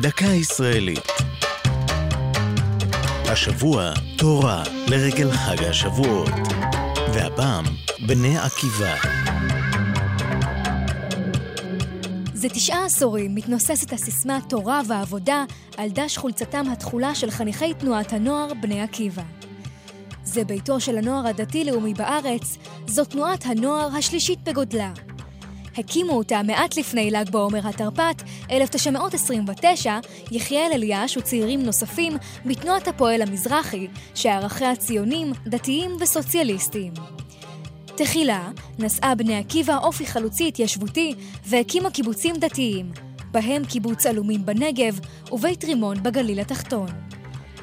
דקה ישראלית. השבוע תורה לרגל חג השבועות. והפעם, בני עקיבא. זה תשעה עשורים מתנוססת הסיסמה תורה ועבודה על דש חולצתם התכולה של חניכי תנועת הנוער בני עקיבא. זה ביתו של הנוער הדתי-לאומי בארץ, זו תנועת הנוער השלישית בגודלה. הקימו אותה מעט לפני ל"ג בעומר התרפ"ט, 1929, יחיאל אליאש וצעירים נוספים מתנועת הפועל המזרחי, שערכיה ציונים, דתיים וסוציאליסטיים. תחילה נשאה בני עקיבא אופי חלוצי התיישבותי והקימה קיבוצים דתיים, בהם קיבוץ עלומים בנגב ובית רימון בגליל התחתון.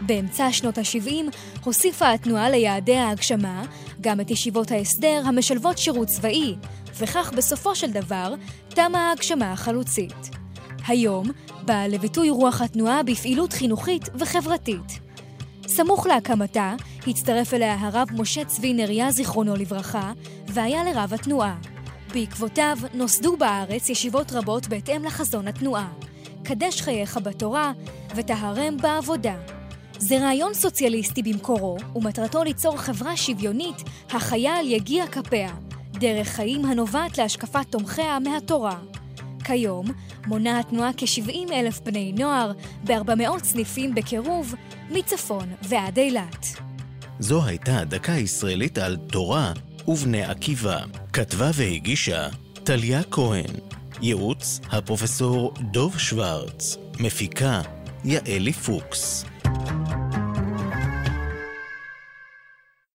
באמצע שנות ה-70 הוסיפה התנועה ליעדי ההגשמה גם את ישיבות ההסדר המשלבות שירות צבאי, וכך בסופו של דבר תמה ההגשמה החלוצית. היום באה לביטוי רוח התנועה בפעילות חינוכית וחברתית. סמוך להקמתה הצטרף אליה הרב משה צבי נריה זיכרונו לברכה, והיה לרב התנועה. בעקבותיו נוסדו בארץ ישיבות רבות בהתאם לחזון התנועה. קדש חייך בתורה וטהרם בעבודה. זה רעיון סוציאליסטי במקורו, ומטרתו ליצור חברה שוויונית החיה על יגיע כפיה, דרך חיים הנובעת להשקפת תומכיה מהתורה. כיום מונה התנועה כ-70 אלף בני נוער ב-400 סניפים בקירוב, מצפון ועד אילת. זו הייתה דקה ישראלית על תורה ובני עקיבא. כתבה והגישה טליה כהן. ייעוץ הפרופסור דוב שוורץ. מפיקה יעלי פוקס. Thank you.